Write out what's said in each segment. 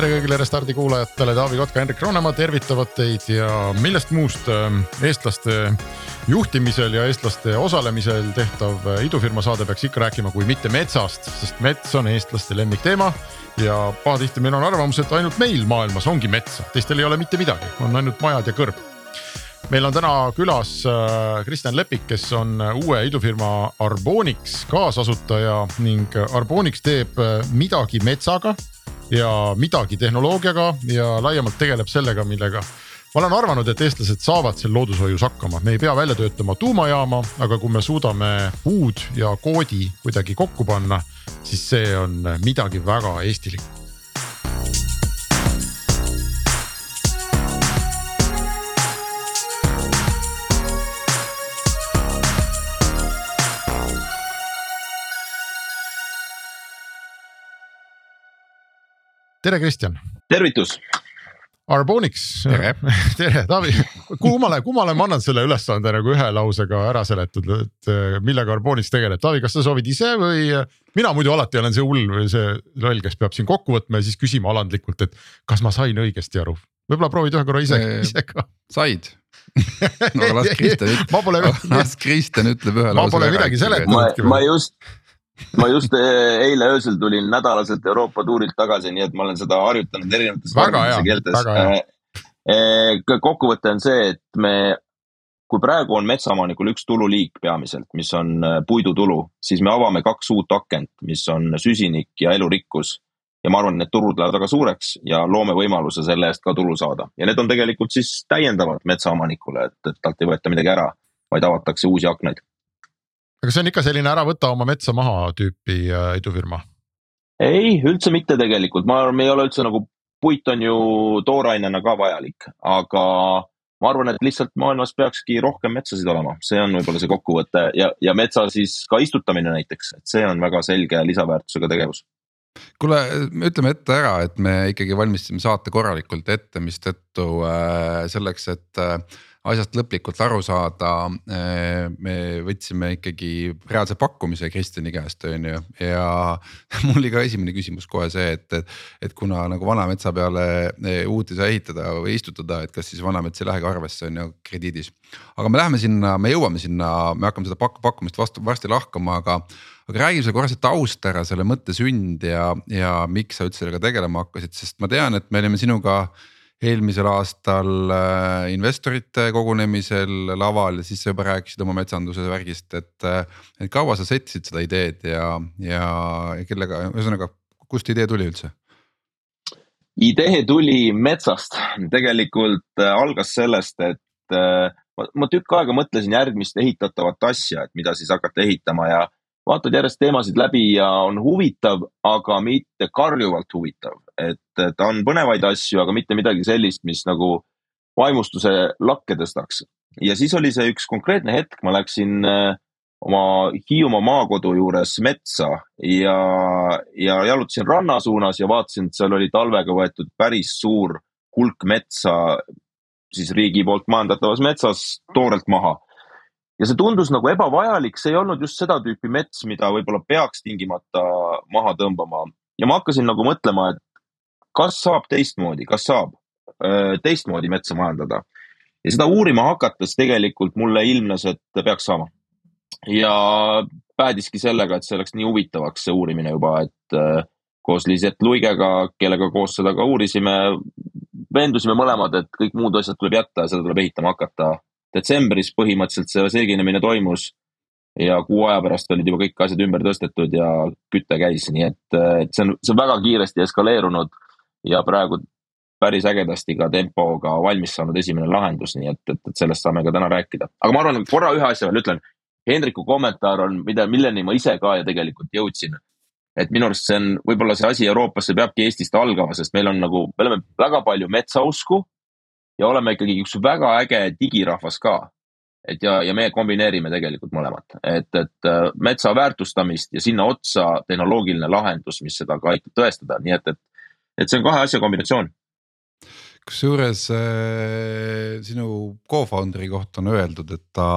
tere kõigile Restardi kuulajatele, Taavi Kotka, Hendrik Roonemaa tervitavad teid ja millest muust ähm, eestlaste juhtimisel ja eestlaste osalemisel tehtav äh, idufirma saade peaks ikka rääkima, kui mitte metsast, sest mets on eestlaste lemmikteema. ja pahatihti meil on arvamus, et ainult meil maailmas ongi metsa, teistel ei ole mitte midagi, on ainult majad ja kõrb meil on täna külas äh, Kristjan Lepik, kes on äh, uue idufirma Arbonix kaasasutaja ning Arbonix teeb midagi metsaga ja midagi tehnoloogiaga ja laiemalt tegeleb sellega, millega ma olen arvanud, et eestlased saavad seal loodushoius hakkama, me ei pea välja töötama tuumajaama, aga kui me suudame puud ja koodi kuidagi kokku panna, siis see on midagi väga eestilikku. Tere, Kristjan. tervitus. Arbonix, tere, tere, Taavi, kummale, kummale ma annan selle ülesande nagu ühe lausega ära seletada, et eh, millega Arbonix tegeleb, Taavi, kas sa soovid ise või? mina muidu alati olen see hull või see loll, kes peab siin kokku võtma ja siis küsima alandlikult, et kas ma sain õigesti aru, võib-olla proovid ühe korra ise, ise ka. said no aga las Kristjan ütleb, las Kristjan ütleb ühe lause. ma pole midagi seletanud. ma just ma just eh, eile öösel tulin nädalaselt Euroopa tuurilt tagasi, nii et ma olen seda harjutanud erinevates keeltes. Eh, eh, kokkuvõte on see, et me, kui praegu on metsaomanikul üks tululiik peamiselt, mis on puidutulu, siis me avame kaks uut akent, mis on süsinik ja elurikkus. ja ma arvan, et need turud lähevad väga suureks ja loome võimaluse selle eest ka tulu saada ja need on tegelikult siis täiendavad metsaomanikule, et, et talt ei võeta midagi ära, vaid avatakse uusi aknaid aga see on ikka selline ära võta oma metsa maha tüüpi äh, idufirma? ei, üldse mitte tegelikult, ma arvan, me ei ole üldse nagu, puit on ju toorainena ka vajalik, aga ma arvan, et lihtsalt maailmas peakski rohkem metsasid olema, see on võib-olla see kokkuvõte. Ja, ja metsa siis ka istutamine näiteks, et see on väga selge lisaväärtusega tegevus. Kuule, ütleme ette ära, et me ikkagi valmistasime saate korralikult ette, mistõttu äh, selleks, et äh, asjast lõplikult aru saada. Eh, me võtsime ikkagi reaalse pakkumise Kristjani käest, on ju, ja mul oli ka esimene küsimus kohe see, et, et. et kuna nagu vana metsa peale uut ei saa ehitada või istutada, et kas siis vana mets ei lähegi arvesse, on ju krediidis. aga me läheme sinna, me jõuame sinna, me hakkame seda pak pakkumist vastu varsti lahkama, aga aga räägi sulle korra see taust ära, selle mõtte sünd ja, ja miks sa üldse sellega tegelema hakkasid, sest ma tean, et me olime sinuga eelmisel aastal äh, investorite kogunemisel laval ja siis sa juba rääkisid oma metsanduse värgist, et. Äh, et kaua sa settisid seda ideed ja, ja, ja kellega, ühesõnaga, kust idee tuli üldse? idee tuli metsast, tegelikult äh, algas sellest, et ma, ma tükk aega mõtlesin järgmist ehitatavat asja, et mida siis hakata ehitama ja vaatad järjest teemasid läbi ja on huvitav, aga mitte karjuvalt huvitav. Et ta on põnevaid asju, aga mitte midagi sellist, mis nagu vaimustuse lakke tõstaks. ja siis oli see üks konkreetne hetk, ma läksin äh, oma Hiiumaa maakodu juures metsa ja, ja jalutasin ranna suunas ja vaatasin, et seal oli talvega võetud päris suur hulk metsa siis riigi poolt majandatavas metsas toorelt maha ja see tundus nagu ebavajalik, see ei olnud just seda tüüpi mets, mida võib-olla peaks tingimata maha tõmbama. ja ma hakkasin nagu mõtlema, et kas saab teistmoodi, kas saab öö, teistmoodi metsa majandada. ja seda uurima hakates tegelikult mulle ilmnes, et peaks saama. ja päädiski sellega, et see läks nii huvitavaks, see uurimine juba, et öö, koos Liisett Luigega, kellega koos seda ka uurisime, veendusime mõlemad, et kõik muud asjad tuleb jätta ja seda tuleb ehitama hakata detsembris põhimõtteliselt see seeginemine toimus ja kuu aja pärast olid juba kõik asjad ümber tõstetud ja küte käis, nii et, et see on, see on väga kiiresti eskaleerunud ja praegu päris ägedasti ka tempoga valmis saanud esimene lahendus, nii et, et, et sellest saame ka täna rääkida. aga ma arvan, korra ühe asja veel ütlen. Hendriku kommentaar on, mida, milleni ma ise ka ja tegelikult jõudsin. et minu arust see on võib-olla see asi Euroopas, see peabki Eestist algama, sest meil on nagu, me oleme väga palju metsausku ja oleme ikkagi üks väga äge digirahvas ka. et ja, ja me kombineerime tegelikult mõlemat, et, et äh, metsa väärtustamist ja sinna otsa tehnoloogiline lahendus, mis seda ka aitab tõestada, nii et, et, et see on kahe asja kombinatsioon kusjuures äh, sinu co-founder'i kohta on öeldud, et ta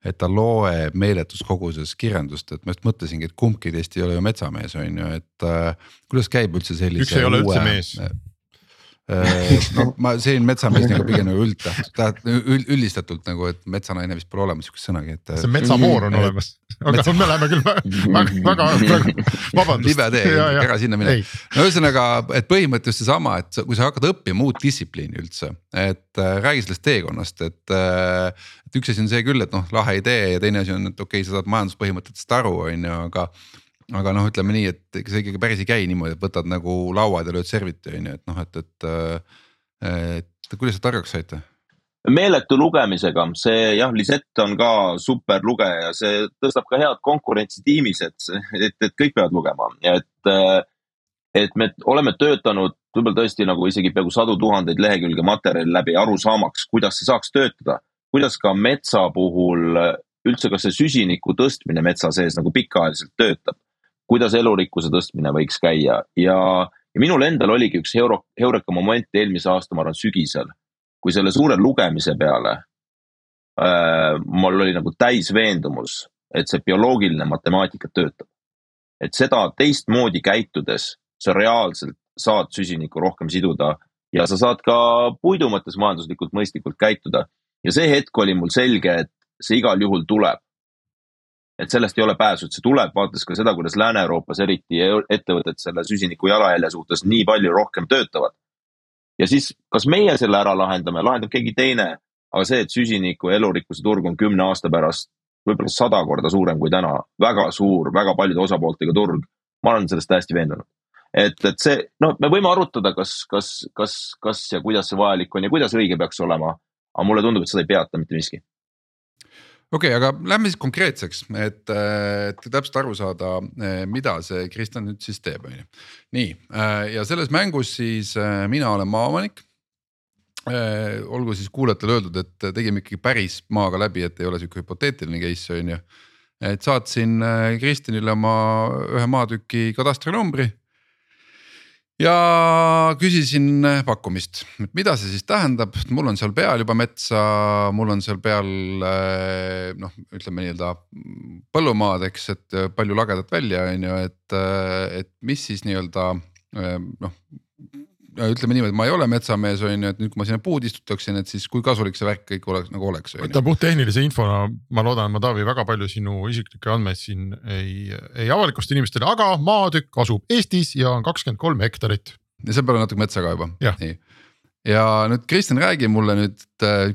et ta loeb meeletus koguses kirjandust, et ma just mõtlesingi, et kumbki teist ei ole ju metsamees, on ju, et äh, kuidas käib üldse sellise. üks ei ole uue, üldse mees Äh, no ma selline metsamees nagu pigem nagu üldtäht, üldistatult nagu, et metsanaine vist pole olemas sihukest sõnagi, et. see metsamoor on olemas, aga metsa... me läheme küll väga, väga, väga, vabandust. libe tee, ära sinna mine. no ühesõnaga, et põhimõtteliselt seesama, et kui sa hakkad õppima uut distsipliini üldse, et äh, räägi sellest teekonnast, et äh,. et üks asi on see küll, et noh, lahe idee ja teine asi on, et okei okay,, sa saad majanduspõhimõtetest aru, on ju, aga aga noh, ütleme nii, et ega see ikkagi päris ei käi niimoodi, et võtad nagu lauad ja lööd serviti on ju, et noh, et, et. et kuidas te targaks saite? meeletu lugemisega, see jah, Lisett on ka super lugeja, see tõstab ka head konkurentsi tiimis, et, et, et kõik peavad lugema, et. et me oleme töötanud võib-olla tõesti nagu isegi peaaegu sadu tuhandeid lehekülge materjali läbi aru saamaks, kuidas see saaks töötada. kuidas ka metsa puhul üldse, kas see süsiniku tõstmine metsa sees nagu pikaajaliselt töötab kuidas elurikkuse tõstmine võiks käia ja, ja minul endal oligi üks euro, heureka moment eelmise aasta, ma arvan, sügisel, kui selle suure lugemise peale äh, mul oli nagu täis veendumus, et see bioloogiline matemaatika töötab. et seda teistmoodi käitudes sa reaalselt saad süsinikku rohkem siduda ja sa saad ka puidu mõttes majanduslikult mõistlikult käituda. ja see hetk oli mul selge, et see igal juhul tuleb et sellest ei ole pääsu, et see tuleb, vaadates ka seda, kuidas Lääne-Euroopas eriti ettevõtted selle süsiniku jalajälje suhtes nii palju rohkem töötavad. ja siis, kas meie selle ära lahendame, lahendab keegi teine, aga see, et süsiniku elurikkuse turg on kümne aasta pärast võib-olla sada korda suurem kui täna, väga suur, väga paljude osapooltega turg. ma olen sellest täiesti veendunud. et, et see, noh, me võime arutada, kas, kas, kas, kas ja kuidas see vajalik on ja kuidas õige peaks olema. aga mulle tundub, et seda ei peata mitte miski okei okay,, aga lähme siis konkreetseks, et, et täpselt aru saada, mida see Kristjan nüüd siis teeb, on ju. nii ja selles mängus siis mina olen maaomanik. olgu siis kuulajatele öeldud, et tegime ikkagi päris maaga läbi, et ei ole sihuke hüpoteetiline case on ju. et saatsin Kristjanile oma ühe maatüki katastrinumbri ja küsisin pakkumist, et mida see siis tähendab, mul on seal peal juba metsa, mul on seal peal eh, noh, ütleme nii-öelda põllumaad, eks, et palju lagedat välja, on ju, et, et mis siis nii-öelda eh, noh ütleme niimoodi, ma ei ole metsamees, on ju, et nüüd, kui ma sinna puud istutaksin, et siis kui kasulik see värk kõik oleks nagu oleks. võta puhttehnilise infona, ma loodan, ma Taavi väga palju sinu isiklikke andmeid siin ei, ei avalikusta inimestele, aga maatükk asub Eestis ja on kakskümmend kolm hektarit. ja seal peal on natuke metsa ka juba, nii ja nüüd Kristjan, räägi mulle nüüd,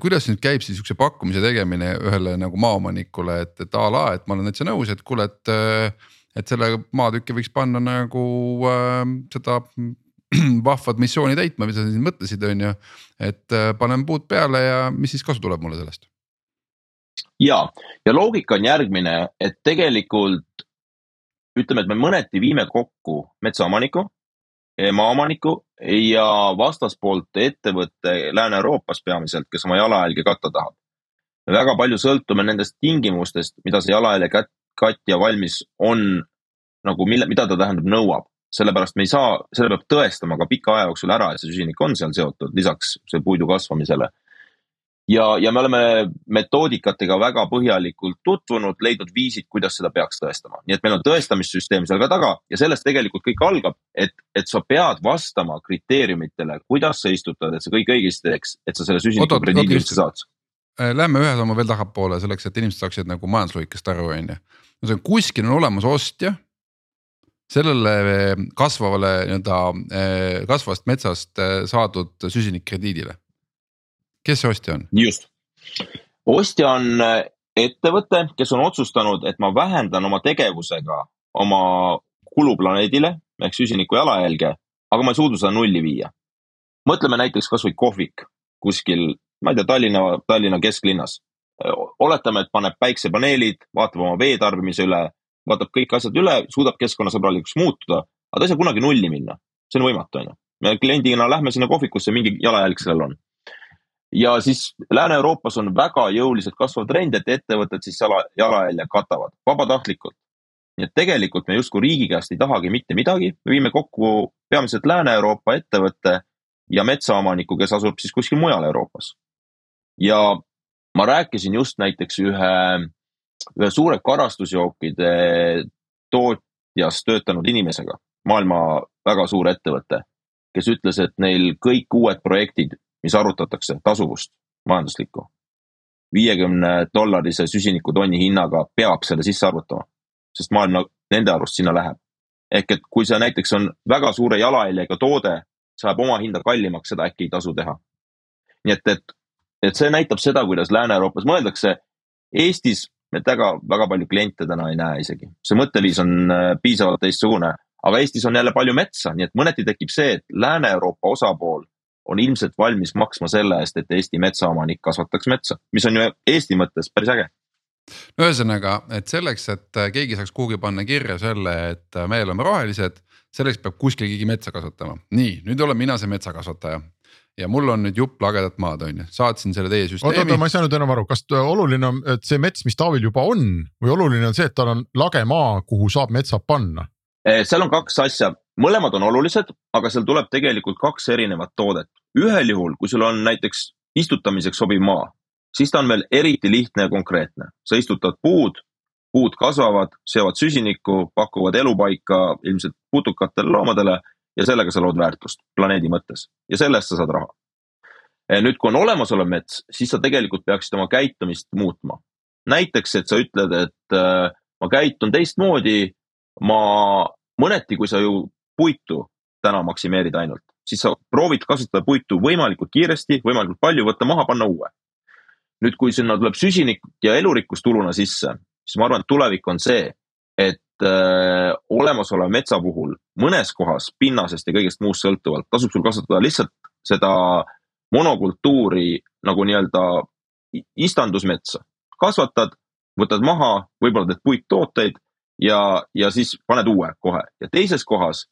kuidas nüüd käib siis siukse pakkumise tegemine ühele nagu maaomanikule, et, et a la, et ma olen täitsa nõus, et kuule, et. et selle maatüki võiks panna nagu äh, seda vahvat missiooni täitma, mida sa siin mõtlesid, on ju. et äh, panen puud peale ja mis siis kasu tuleb mulle sellest? ja, ja loogika on järgmine, et tegelikult ütleme, et me mõneti viime kokku metsaomaniku, maaomaniku ja vastaspoolt ettevõtte Lääne-Euroopas peamiselt, kes oma jalajälge katta tahab. väga palju sõltume nendest tingimustest, mida see jalajälje katja valmis on nagu, mille, mida ta tähendab, nõuab sellepärast me ei saa, selle peab tõestama ka pika aja jooksul ära, et see süsinik on seal seotud lisaks see puidu kasvamisele. ja, ja me oleme metoodikatega väga põhjalikult tutvunud, leidnud viisid, kuidas seda peaks tõestama, nii et meil on tõestamissüsteem seal ka taga ja sellest tegelikult kõik algab, et, et sa pead vastama kriteeriumitele, kuidas sa istutad, et sa kõik õigesti teeks, et sa selle süsiniku krediidi üldse saad äh, Lähme ühe sammu veel tahapoole selleks, et inimesed saaksid nagu majandusloogikast aru, on ju. kuskil on olemas ostja sellele kasvavale nii-öelda eh, kasvavast metsast eh, saadud süsinikkrediidile. kes see ostja on? just, ostja on eh, ettevõte, kes on otsustanud, et ma vähendan oma tegevusega oma kuluplaneedile ehk süsiniku jalajälge, aga ma ei suuda seda nulli viia. mõtleme näiteks kasvõi kohvik kuskil, ma ei tea, Tallinna, Tallinna kesklinnas. oletame, et paneb päiksepaneelid, vaatab oma veetarbimise üle vaatab kõik asjad üle, suudab keskkonnasõbralikuks muutuda, aga ta ei saa kunagi nulli minna. see on võimatu, on ju. me kliendina lähme sinna kohvikusse, mingi jalajälg sellel on. ja siis Lääne-Euroopas on väga jõuliselt kasvav trend, et ettevõtted siis jala, jalajälje katavad vabatahtlikult. nii et tegelikult me justkui riigi käest ei tahagi mitte midagi, me viime kokku peamiselt Lääne-Euroopa ettevõtte ja metsaomaniku, kes asub siis kuskil mujal Euroopas. ja ma rääkisin just näiteks ühe, ühe suure karastusjookide tootjas töötanud inimesega, maailma väga suur ettevõte, kes ütles, et neil kõik uued projektid, mis arutatakse, tasuvust, majanduslikku, viiekümne dollarise süsinikutonni hinnaga peab selle sisse arvutama, sest maailm nende arust sinna läheb. ehk et kui see näiteks on väga suure jalajäljega toode, see ajab oma hinda kallimaks, seda äkki ei tasu teha. nii et, et et see näitab seda, kuidas Lääne-Euroopas mõeldakse. Eestis me väga, väga palju kliente täna ei näe isegi, see mõtteviis on äh, piisavalt teistsugune, aga Eestis on jälle palju metsa, nii et mõneti tekib see, et Lääne-Euroopa osapool on ilmselt valmis maksma selle eest, et Eesti metsaomanik kasvataks metsa, mis on ju Eesti mõttes päris äge. No ühesõnaga, et selleks, et äh, keegi saaks kuhugi panna kirja selle, et äh, me oleme rohelised, selleks peab kuskil keegi metsa kasvatama. nii, nüüd olen mina see metsakasvataja ja mul on nüüd jupp lagedat maad, on ju, saatsin selle teie süsteemi. oota, oota, ma ei saanud enam aru, kas oluline on, et see mets, mis Taavil juba on või oluline on see, et tal on lage maa, kuhu saab metsa panna? Eh, seal on kaks asja, mõlemad on olulised, aga seal tuleb tegelikult kaks erinevat toodet. ühel juhul, kui sul on näiteks istutamiseks sobiv maa, siis ta on veel eriti lihtne ja konkreetne. sa istutad puud, puud kasvavad, seovad süsinikku, pakuvad elupaika ilmselt putukatele loomadele ja sellega sa lood väärtust planeedi mõttes ja selle eest sa saad raha. nüüd, kui on olemasolev mets, siis sa tegelikult peaksid oma käitumist muutma. näiteks, et sa ütled, et äh, ma käitun teistmoodi, ma mõneti, kui sa ju puitu täna maksimeerid ainult, siis sa proovid kasutada puitu võimalikult kiiresti, võimalikult palju, võtta maha, panna uue. nüüd, kui sinna tuleb süsinik ja elurikkus tuluna sisse, siis ma arvan, et tulevik on see, et äh, olemasoleva metsa puhul mõnes kohas pinnasest ja kõigest muust sõltuvalt tasub sul kasutada lihtsalt seda monokultuuri nagu nii-öelda istandusmetsa. kasvatad, võtad maha, võib-olla teed puittooteid ja, ja siis paned uue kohe ja teises kohas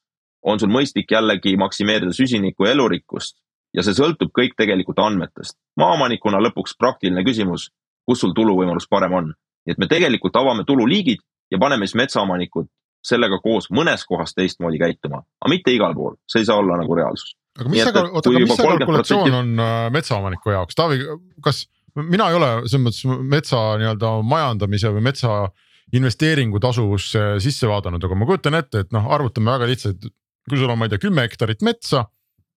on sul mõistlik jällegi maksimeerida süsiniku elurikkust ja see sõltub kõik tegelikult andmetest. maaomanikuna lõpuks praktiline küsimus, kus sul tuluvõimalus parem on. nii et me tegelikult avame tululiigid ja paneme siis metsaomanikud sellega koos mõnes kohas teistmoodi käituma, aga mitte igal pool, see ei saa olla nagu reaalsus. aga mis see, oota, aga mis see kalkulatsioon on äh, metsaomaniku jaoks, Taavi, kas mina ei ole selles mõttes metsa nii-öelda majandamise või metsa investeeringu tasuvusse sisse vaadanud, aga ma kujutan ette, et noh, arvutame väga lihtsalt, kui sul on, ma ei tea, kümme hektarit metsa.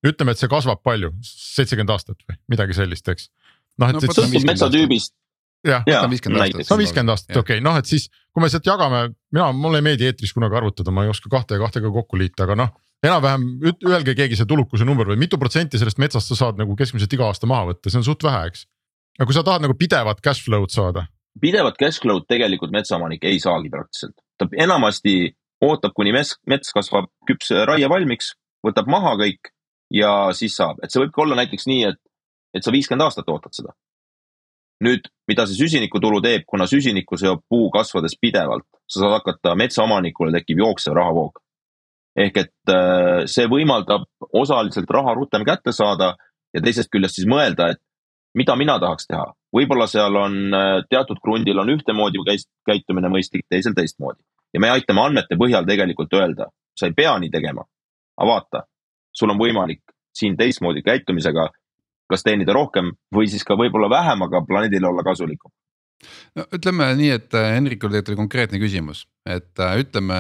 ütleme, et see kasvab palju, seitsekümmend aastat või midagi sellist, eks. noh, et no,. sõltub metsatüübist jah, võtame viiskümmend aastat. no viiskümmend aastat, okei okay., noh, et siis kui me sealt jagame, mina, mulle ei meeldi eetris kunagi arvutada, ma ei oska kahte ja kahtega kokku liita, aga noh. enam-vähem öelge keegi see tulukuse number või mitu protsenti sellest metsast sa saad nagu keskmiselt iga aasta maha võtta, see on suht vähe, eks. aga kui sa tahad nagu pidevat cash flow'd saada. pidevat cash flow'd tegelikult metsaomanik ei saagi praktiliselt, ta enamasti ootab, kuni mets, mets kasvab küps raie valmiks, võtab maha kõik ja siis saab, et see võib ka olla näiteks nii, et, et sa viiskümmend aastat ootad seda nüüd, mida see süsinikutulu teeb, kuna süsinikku seob puu kasvades pidevalt, sa saad hakata, metsaomanikule tekib jooksev rahavoog. ehk et äh, see võimaldab osaliselt raha rutem kätte saada ja teisest küljest siis mõelda, et mida mina tahaks teha. võib-olla seal on äh, teatud krundil on ühtemoodi käitumine mõistlik, teisel teistmoodi. ja me aitame andmete põhjal tegelikult öelda, sa ei pea nii tegema. aga vaata, sul on võimalik siin teistmoodi käitumisega kas teenida rohkem või siis ka võib-olla vähem, aga planeedile olla kasulikum no ütleme nii, et äh, Henrikul tegelikult oli konkreetne küsimus, et äh, ütleme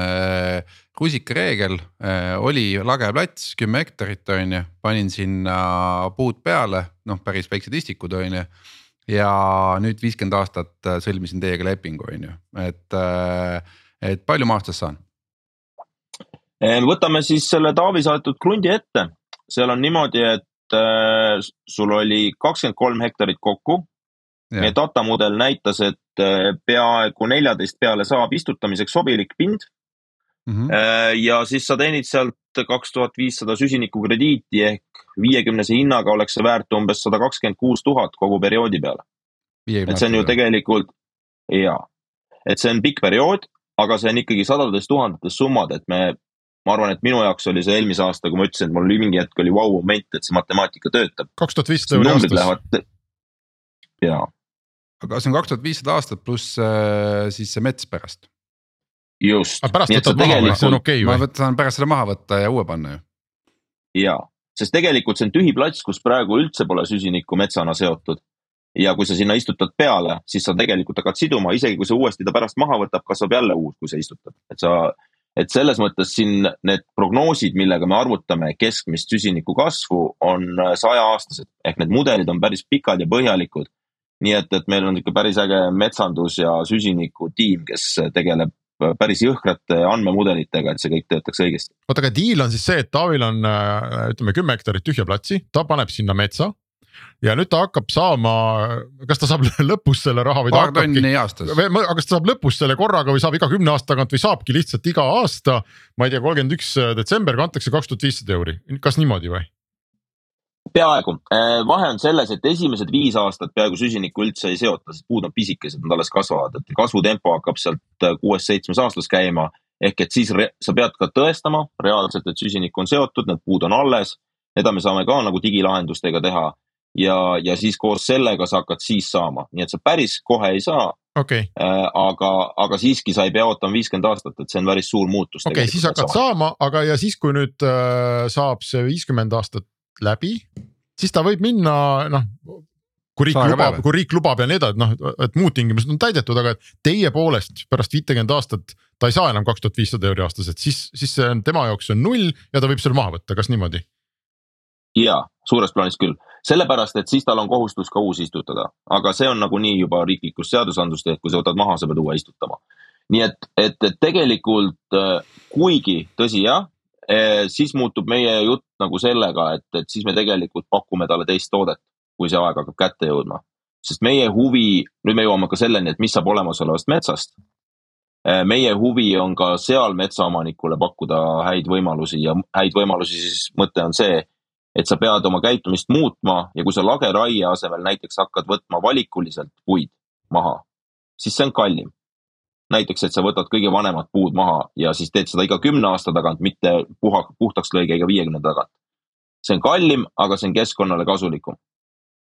rusikareegel äh, oli lage plats, kümme hektarit on ju, panin sinna puud peale, noh, päris väiksed istikud on ju. ja nüüd viiskümmend aastat sõlmisin teiega lepingu, on ju, et, et palju ma aastas saan? võtame siis selle Taavi saadetud krundi ette, seal on niimoodi, et sul oli kakskümmend kolm hektarit kokku. meie datamudel näitas, et äh, peaaegu neljateist peale saab istutamiseks sobilik pind mm. -hmm. Äh, ja siis sa teenid sealt kaks tuhat viissada süsinikukrediiti ehk viiekümnese hinnaga oleks see väärt umbes sada kakskümmend kuus tuhat kogu perioodi peale. et see on ju tegelikult ja, et see on pikk periood, aga see on ikkagi sadades tuhandetes summad, et me ma arvan, et minu jaoks oli see eelmise aasta, kui ma ütlesin, et mul oli mingi hetk oli vau-moment, et see matemaatika töötab. kaks tuhat viissada euri aastas. ja. aga see on kaks tuhat viissada aastat pluss äh, siis see mets pärast. just. aga pärast võtad maha või, see on okei okay, või? ma võtan pärast selle maha võtta ja uue panna ju. ja, sest tegelikult see on tühi plats, kus praegu üldse pole süsinikku metsana seotud ja kui sa sinna istutad peale, siis sa tegelikult hakkad siduma, isegi kui sa uuesti ta pärast maha võtab, kasvab jälle uus, kui sa istutad, et sa. Et selles mõttes siin need prognoosid, millega me arvutame keskmist süsiniku kasvu, on sajaaastased ehk need mudelid on päris pikad ja põhjalikud. nii et, et meil on ikka päris äge metsandus ja süsiniku tiim, kes tegeleb päris jõhkrate andmemudelitega, et see kõik töötaks õigesti. oota, aga deal on siis see, et Taavil on ütleme kümme hektarit tühja platsi, ta paneb sinna metsa ja nüüd ta hakkab saama, kas ta saab lõpus selle raha või ta paar tonni aastas. aga kas ta saab lõpus selle korraga või saab iga kümne aasta tagant või saabki lihtsalt iga aasta. ma ei tea, kolmkümmend üks detsember kantakse kaks tuhat viissada euri, kas niimoodi või? peaaegu, äh, vahe on selles, et esimesed viis aastat peaaegu süsinikku üldse ei seota, sest puud on pisikesed, nad alles kasvavad, et kasvutempo hakkab sealt äh, kuues-seitsmes aastas käima. ehk et siis sa pead ka tõestama reaalselt, et süsinik on seotud, need puud on alles. Seda me saame ka nagu digilahendustega teha ja, ja siis koos sellega sa hakkad siis saama, nii et sa päris kohe ei saa. Okay.. Äh, aga, aga siiski sa ei pea ootama viiskümmend aastat, et see on päris suur muutus. okei okay,, siis hakkad saama, aga ja siis, kui nüüd äh, saab see viiskümmend aastat läbi, siis ta võib minna noh kui riik lubab, kui riik lubab ja nii edasi, noh, et muud tingimused on täidetud, aga et teie poolest pärast viitekümmet aastat ta ei saa enam kaks tuhat viissada euri aastas, et siis, siis see on tema jaoks on null ja ta võib selle maha võtta, kas niimoodi? ja suures plaanis küll, sellepärast et siis tal on kohustus ka uus istutada, aga see on nagunii juba riiklikus seadusandlust, et kui sa võtad maha, sa pead uue istutama. nii et, et, et tegelikult äh, kuigi tõsi jah, äh, siis muutub meie jutt nagu sellega, et, et siis me tegelikult pakume talle teist toodet, kui see aeg hakkab kätte jõudma. sest meie huvi, nüüd me jõuame ka selleni, et mis saab olemasolevast metsast. Äh, meie huvi on ka seal metsaomanikule pakkuda häid võimalusi ja häid võimalusi siis mõte on see et sa pead oma käitumist muutma ja kui sa lageraie asemel näiteks hakkad võtma valikuliselt puid maha, siis see on kallim. näiteks, et sa võtad kõige vanemad puud maha ja siis teed seda iga kümne aasta tagant, mitte puha, puhtaks lõige iga viiekümne tagant. see on kallim, aga see on keskkonnale kasulikum.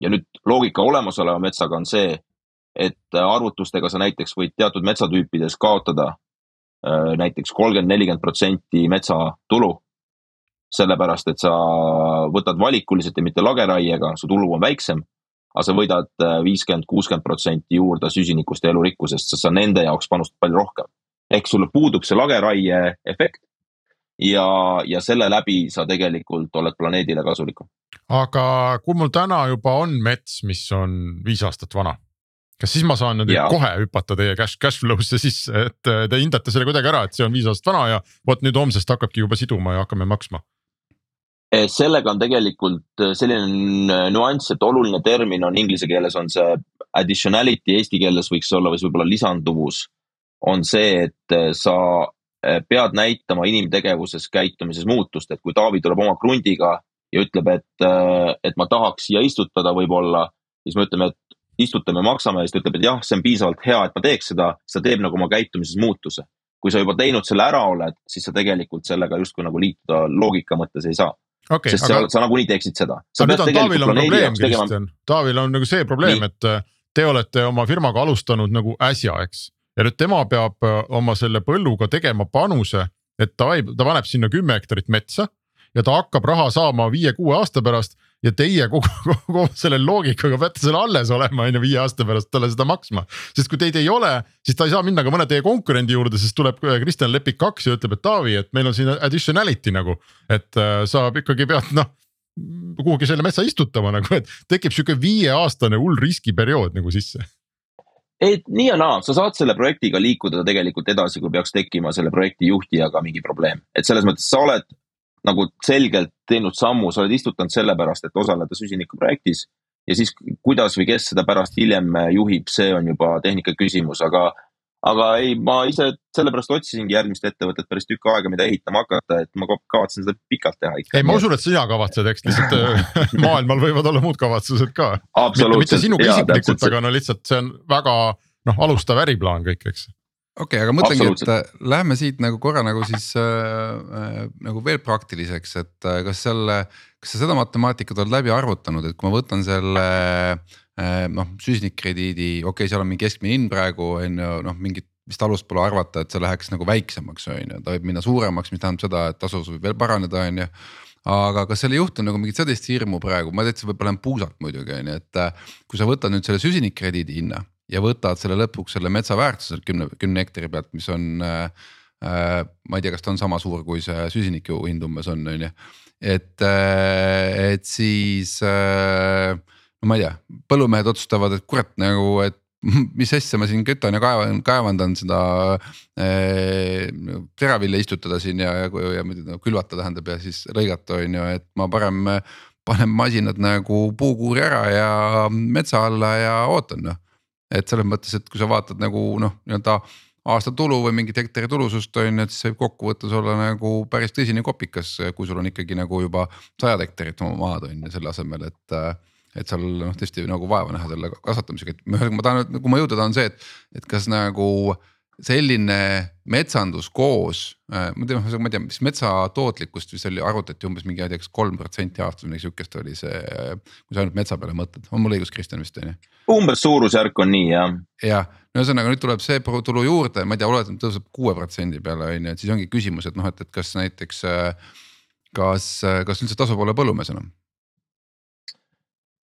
ja nüüd loogika olemasoleva metsaga on see, et arvutustega sa näiteks võid teatud metsatüüpides kaotada äh, näiteks kolmkümmend, nelikümmend protsenti metsatulu sellepärast et sa võtad valikuliselt ja mitte lageraiega, su tulu on väiksem. aga sa võidad äh, viiskümmend, kuuskümmend protsenti juurde süsinikust ja elurikkusest, sest sa nende jaoks panustad palju rohkem. ehk sul puudub see lageraie efekt. ja, ja selle läbi sa tegelikult oled planeedile kasulikum. aga kui mul täna juba on mets, mis on viis aastat vana kas siis ma saan nüüd ja. kohe hüpata teie cash, cash flow'sse sisse, et äh, te hindate selle kuidagi ära, et see on viis aastat vana ja vot nüüd homsest hakkabki juba siduma ja hakkame maksma? Eh, sellega on tegelikult eh, selline nüanss, et oluline termin on inglise keeles on see additionality, eesti keeles võiks olla või võib-olla lisanduvus. on see, et eh, sa pead näitama inimtegevuses, käitumises muutust, et kui Taavi tuleb oma krundiga ja ütleb, et, et ma tahaks siia istutada võib-olla, siis me ütleme, et istutame, maksame ja siis ta ütleb, et jah, see on piisavalt hea, et ma teeks seda, siis ta teeb nagu oma käitumises muutuse. kui sa juba teinud selle ära oled, siis sa tegelikult sellega justkui nagu liituda loogika mõttes ei saa okay,. sest aga... sa, sa nagunii teeksid seda. aga nüüd on Taavil on probleem, Kristjan, Taavil on nagu see probleem, et äh, te olete oma firmaga alustanud nagu äsja, eks. ja nüüd tema peab äh, oma selle põlluga tegema panuse, et ta, ta paneb sinna kümme hektarit metsa ja ta hakkab raha saama viie-kuue aasta pärast ja teie kogu, kogu selle loogikaga peate selle alles olema, on ju, viie aasta pärast talle seda maksma. sest kui teid ei ole, siis ta ei saa minna ka mõne teie konkurendi juurde, sest tuleb äh, Kristjan Lepik kaks ja ütleb, et Taavi, et meil on siin additionality nagu. et äh, sa ikkagi pead noh kuhugi selle metsa istutama nagu, et tekib sihuke viieaastane hull riskiperiood nagu sisse et nii ja naa, sa saad selle projektiga liikuda tegelikult edasi, kui peaks tekkima selle projekti juhtijaga mingi probleem, et selles mõttes sa oled nagu selgelt teinud sammu, sa oled istutanud sellepärast, et osaleda süsinikuprojektis. ja siis kuidas või kes seda pärast hiljem juhib, see on juba tehnika küsimus, aga, aga ei, ma ise sellepärast otsisingi järgmist ettevõtet päris tükk aega, mida ehitama hakata, et ma kavatsen seda pikalt teha ikka. ei, ma usun, et sina kavatsed, eks lihtsalt äh, maailmal võivad olla muud kavatsused ka. mitte, mitte sinuga isiklikult, aga no lihtsalt see on väga noh, alustav äriplaan kõik, eks okei okay,, aga mõtlengi, et äh, lähme siit nagu korra nagu siis äh, äh, nagu veel praktiliseks, et äh, kas selle, kas sa seda matemaatikat oled läbi arvutanud, et kui ma võtan selle noh süsinikkrediidi, okei okay,, seal on mingi keskmine hind praegu on ju noh, mingit vist alust pole arvata, et see läheks nagu väiksemaks, on ju, ta võib minna suuremaks, mis tähendab seda, et tasus võib veel paraneda, on ju. Aga kas seal ei juhtu nagu mingit sellist hirmu praegu, ma täitsa võib-olla olen puusalt muidugi on ju, et äh, kui sa võtad nüüd selle süsinikkrediidi hinna ja võtad selle lõpuks selle metsa väärtuse kümne, kümne hektari pealt, mis on äh, äh,. ma ei tea, kas ta on sama suur, kui see süsiniku hind umbes on, on ju, et äh,, et siis äh, no ma ei tea, põllumehed otsustavad, et kurat nagu, et mis asja ma siin kütan ja kaevan, kaevandan seda äh, teravilja istutada siin ja, ja, ja no, külvata tähendab ja siis lõigata on ju, et ma parem panen masinad nagu puukuuri ära ja metsa alla ja ootan noh. Et selles mõttes, et kui sa vaatad nagu noh, nii-öelda aasta tulu või mingit hektari tulusust on ju, et siis võib kokkuvõttes olla nagu päris tõsine kopikas, kui sul on ikkagi nagu juba sajad hektarid maad on ju selle asemel, et et seal noh, tõesti nagu vaeva näha selle kasvatamisega, et ma tahan, kuhu ma jõuda tahan see, et, et kas nagu selline metsandus koos, äh, ma tean, ma ei tea, mis metsa tootlikkust vist oli, arvutati umbes mingi, ma ei tea, kas kolm protsenti aastas või midagi sihukest oli see. kui sa ainult metsa peale mõtled, on mul õigus, Kristjan vist on ju? umbes suurusjärk on nii jah. jah, no ühesõnaga nüüd tuleb see tulu juurde, ma ei tea, oletame tõuseb kuue protsendi peale on ju, et siis ongi küsimus, et noh, et, et kas näiteks. Äh, kas, kas üldse tasub olla põllumees enam?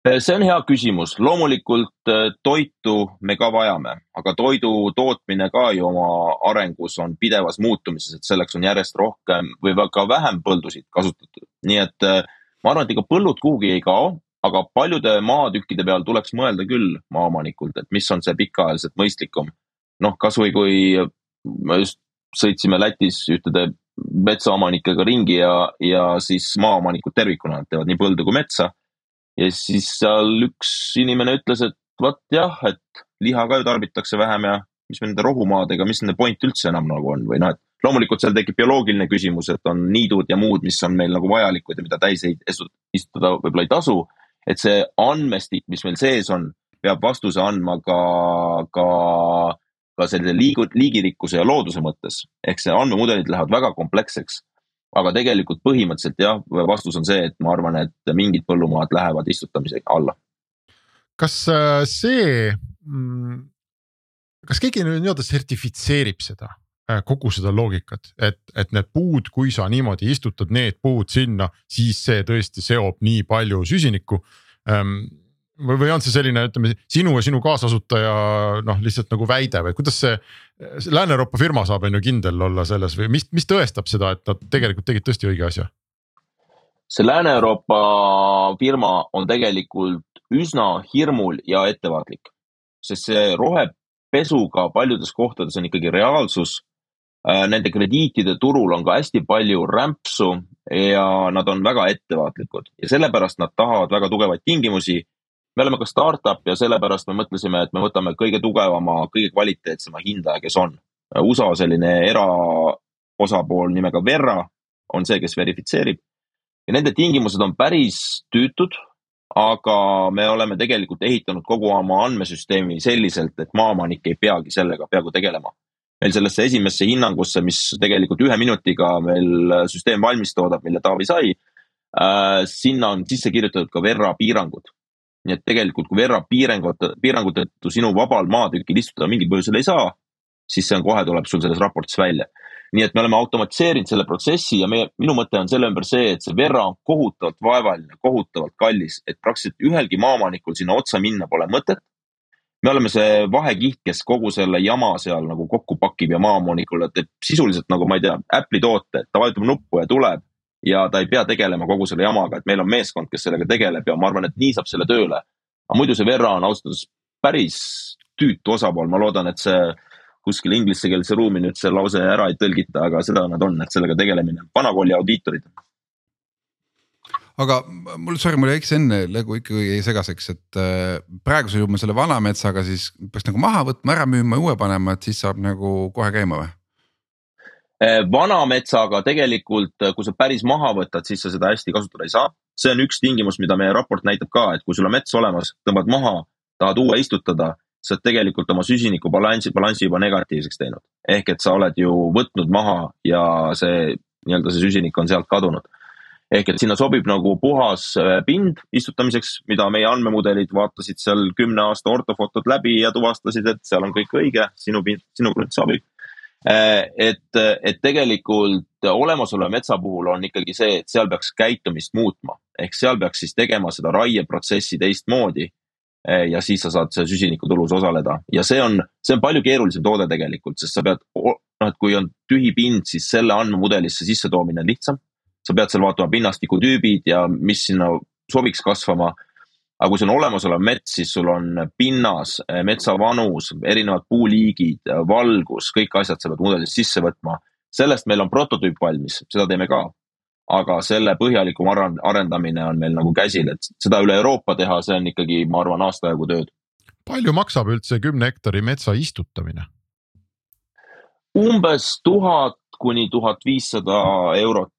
Eh, see on hea küsimus, loomulikult eh, toitu me ka vajame, aga toidu tootmine ka ju oma arengus on pidevas muutumises, et selleks on järjest rohkem või ka vähem põldusid kasutatud. nii et eh, ma arvan, et ega põllud kuhugi ei kao, aga paljude maatükkide peal tuleks mõelda küll maaomanikult, et mis on see pikaajaliselt mõistlikum. noh, kasvõi kui me just sõitsime Lätis ühtede metsaomanikega ringi ja, ja siis maaomanikud tervikuna, nad teevad nii põldu kui metsa ja siis seal üks inimene ütles, et vot jah, et liha ka ju tarbitakse vähem ja mis nende rohumaadega, mis nende point üldse enam nagu on või noh, et loomulikult seal tekib bioloogiline küsimus, et on niidud ja muud, mis on meil nagu vajalikud ja mida täis istutada võib-olla ei tasu. et see andmestik, mis meil sees on, peab vastuse andma ka, ka, ka sellise liigu, liigirikkuse ja looduse mõttes. ehk see andmemudelid lähevad väga kompleksseks aga tegelikult põhimõtteliselt jah, vastus on see, et ma arvan, et mingid põllumaad lähevad istutamise alla. kas äh, see, mm, kas keegi nii-öelda sertifitseerib seda? Äh, kogu seda loogikat, et, et need puud, kui sa niimoodi istutad need puud sinna, siis see tõesti seob nii palju süsinikku ähm, või, või on see selline, ütleme sinu ja sinu kaasasutaja noh, lihtsalt nagu väide või kuidas see. Lääne-Euroopa firma saab on ju kindel olla selles või mis, mis tõestab seda, et nad tegelikult tegid tõesti õige asja? see Lääne-Euroopa firma on tegelikult üsna hirmul ja ettevaatlik, sest see rohepesuga paljudes kohtades on ikkagi reaalsus. Äh, nende krediitide turul on ka hästi palju rämpsu ja nad on väga ettevaatlikud ja sellepärast nad tahavad väga tugevaid tingimusi me oleme ka startup ja sellepärast me mõtlesime, et me võtame kõige tugevama, kõige kvaliteetsema hindaja, kes on. USA selline eraosapool nimega Verra on see, kes verifitseerib ja nende tingimused on päris tüütud, aga me oleme tegelikult ehitanud kogu oma andmesüsteemi selliselt, et maaomanik ei peagi sellega peaaegu tegelema. meil sellesse esimesse hinnangusse, mis tegelikult ühe minutiga meil süsteem valmis toodab, mille Taavi sai äh,, sinna on sisse kirjutatud ka Verra piirangud nii et tegelikult, kui Verra piirangute, piirangute tõttu sinu vabal maatükil istutada mingil põhjusel ei saa, siis see on kohe tuleb sul selles raportis välja. nii et me oleme automatiseerinud selle protsessi ja meie, minu mõte on selle ümber see, et see Verra on kohutavalt vaevaline, kohutavalt kallis, et praktiliselt ühelgi maaomanikul sinna otsa minna pole mõtet. me oleme see vahekiht, kes kogu selle jama seal nagu kokku pakib ja maaomanikule teeb sisuliselt nagu ma ei tea, Apple'i toote, et ta vajutab nuppu ja tuleb ja ta ei pea tegelema kogu selle jamaga, et meil on meeskond, kes sellega tegeleb ja ma arvan, et nii saab selle tööle. aga muidu see Verra on ausalt öeldes päris tüütu osapool, ma loodan, et see kuskil inglisekeelse ruumi nüüd see lause ära ei tõlgita, aga seda nad on, et sellega tegelemine, vanakooli audiitorid aga mul, sorry, mul jäi enne nagu ikkagi segaseks, et äh, praegusel juhul me selle vana metsaga siis peaks nagu maha võtma, ära müüma, uue panema, et siis saab nagu kohe käima või? Eh, vana metsaga tegelikult, eh, kui sa päris maha võtad, siis sa seda hästi kasutada ei saa. see on üks tingimus, mida meie raport näitab ka, et kui sul on mets olemas, tõmbad maha, tahad uue istutada, sa oled tegelikult oma süsiniku balansi, balansi juba negatiivseks teinud. ehk et sa oled ju võtnud maha ja see nii-öelda see süsinik on sealt kadunud. ehk et sinna sobib nagu puhas äh, pind istutamiseks, mida meie andmemudelid vaatasid seal kümne aasta ortofotod läbi ja tuvastasid, et seal on kõik õige, sinu pind, sinu krunt sobib. Äh, et, et tegelikult olemasoleva metsa puhul on ikkagi see, et seal peaks käitumist muutma, ehk seal peaks siis tegema seda raieprotsessi teistmoodi äh, ja siis sa saad süsinikutulus osaleda. Ja see on, see on palju keerulisem toode tegelikult, sest sa pead, noh, et kui on tühi pind, siis selle andmemudelisse sissetoomine on lihtsam. Sa pead seal vaatama pinnastikutüübid ja mis sinna sobiks kasvama. Aga kui see on olemasolev mets, siis sul on pinnas, metsa vanus, erinevad puuliigid, valgus, kõik asjad sa pead mudelisse sisse võtma. sellest meil on prototüüp valmis, seda teeme ka. aga selle põhjalikum arendamine on meil nagu käsil, et seda üle Euroopa teha, see on ikkagi, ma arvan, aasta jagu tööd. palju maksab üldse kümne hektari metsa istutamine? umbes tuhat kuni tuhat viissada eurot Eh,